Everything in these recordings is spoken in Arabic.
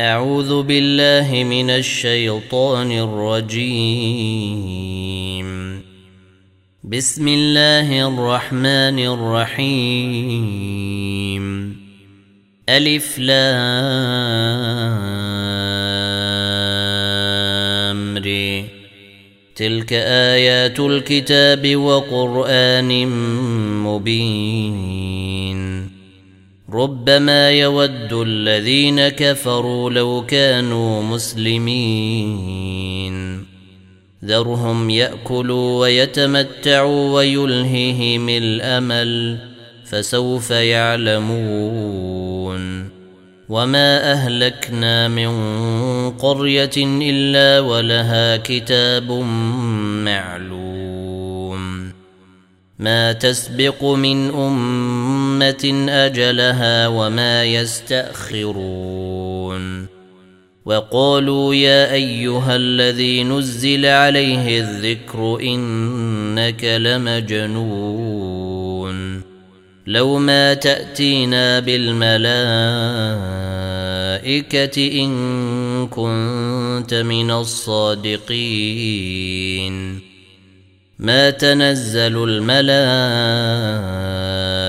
أعوذ بالله من الشيطان الرجيم. بسم الله الرحمن الرحيم. ألف لام ري تلك آيات الكتاب وقرآن مبين. ربما يود الذين كفروا لو كانوا مسلمين. ذرهم يأكلوا ويتمتعوا ويلههم الأمل فسوف يعلمون. وما أهلكنا من قرية إلا ولها كتاب معلوم. ما تسبق من أمة أجلها وما يستأخرون. وقالوا يا أيها الذي نزل عليه الذكر إنك لمجنون. لو ما تأتينا بالملائكة إن كنت من الصادقين. ما تنزل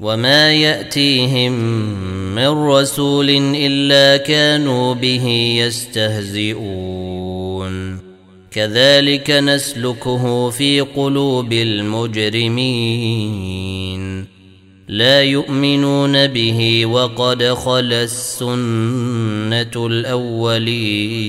وما ياتيهم من رسول الا كانوا به يستهزئون كذلك نسلكه في قلوب المجرمين لا يؤمنون به وقد خلا السنة الاولين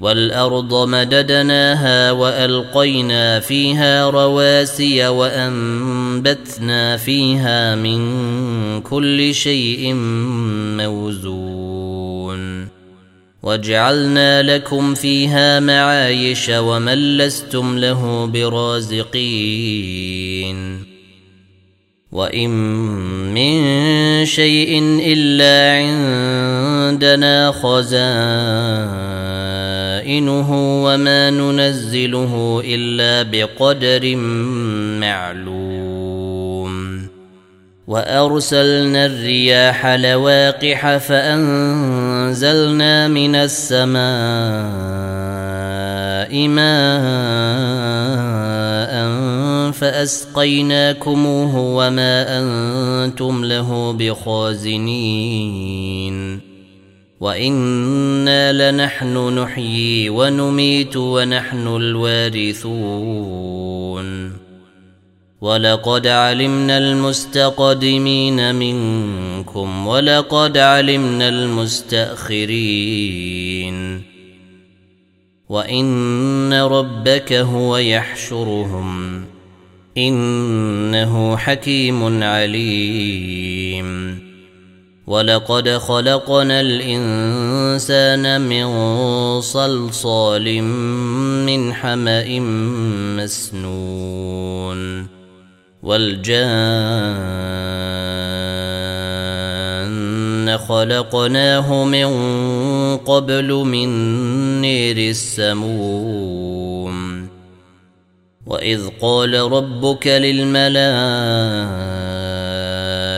والأرض مددناها وألقينا فيها رواسي وأنبتنا فيها من كل شيء موزون وجعلنا لكم فيها معايش ومن لستم له برازقين وإن من شيء إلا عندنا خزائنه وما ننزله إلا بقدر معلوم. وأرسلنا الرياح لواقح فأنزلنا من السماء ماء فأسقيناكموه وما أنتم له بخازنين. وأنا لنحن نحيي ونميت ونحن الوارثون ولقد علمنا المستقدمين منكم ولقد علمنا المستاخرين وان ربك هو يحشرهم انه حكيم عليم ولقد خلقنا الانسان من صلصال من حما مسنون والجان خلقناه من قبل من نير السموم واذ قال ربك للملائكه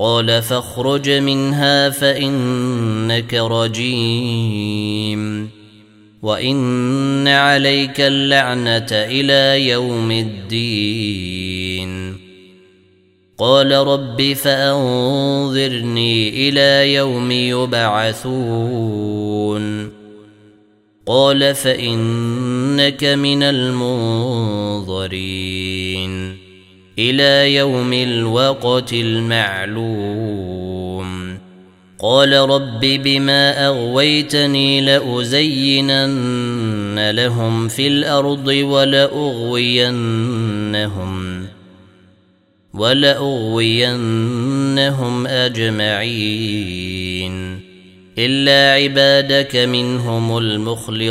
قال فاخرج منها فإنك رجيم. وإن عليك اللعنة إلى يوم الدين. قال رب فأنظرني إلى يوم يبعثون. قال فإنك من المنظرين. إلى يوم الوقت المعلوم. قال رب بما أغويتني لأزينن لهم في الأرض ولأغوينهم ولأغوينهم أجمعين. إلا عبادك منهم المخلصين.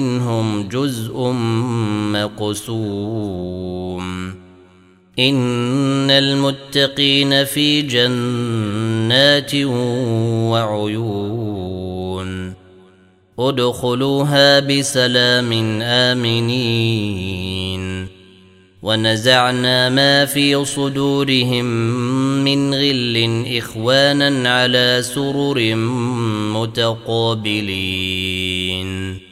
منهم جزء مقسوم. إن المتقين في جنات وعيون. ادخلوها بسلام آمنين. ونزعنا ما في صدورهم من غل إخوانا على سرر متقابلين.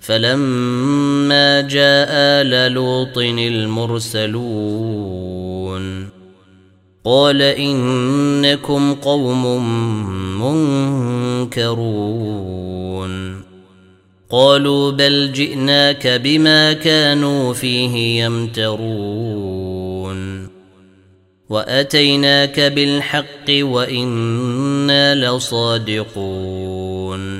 فلما جاء آل لوط المرسلون. قال إنكم قوم منكرون. قالوا بل جئناك بما كانوا فيه يمترون. وأتيناك بالحق وإنا لصادقون.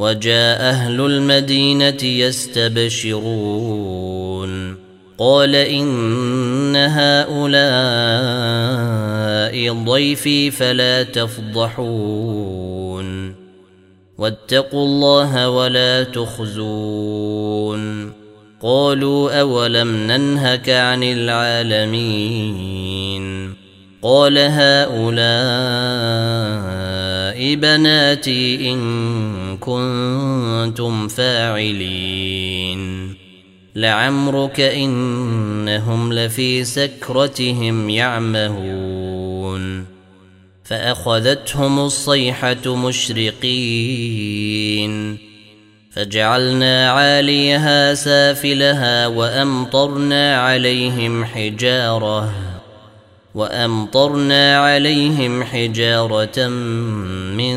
وجاء أهل المدينة يستبشرون. قال إن هؤلاء ضيفي فلا تفضحون. واتقوا الله ولا تخزون. قالوا أولم ننهك عن العالمين؟ قال هؤلاء بناتي إن كنتم فاعلين. لعمرك إنهم لفي سكرتهم يعمهون. فأخذتهم الصيحة مشرقين. فجعلنا عاليها سافلها وأمطرنا عليهم حجارة. وأمطرنا عليهم حجارة من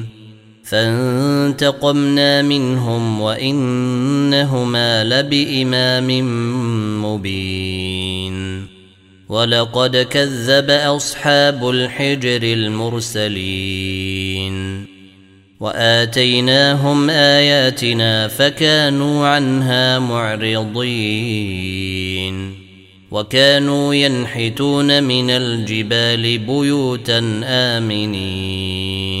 فانتقمنا منهم وإنهما لبإمام مبين. ولقد كذب أصحاب الحجر المرسلين. وآتيناهم آياتنا فكانوا عنها معرضين. وكانوا ينحتون من الجبال بيوتا آمنين.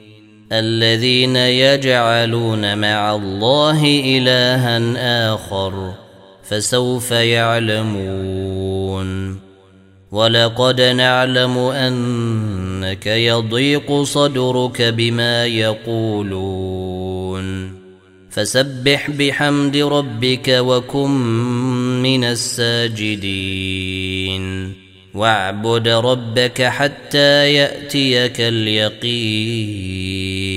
الذين يجعلون مع الله إلها آخر فسوف يعلمون. ولقد نعلم أنك يضيق صدرك بما يقولون. فسبح بحمد ربك وكن من الساجدين. واعبد ربك حتى يأتيك اليقين.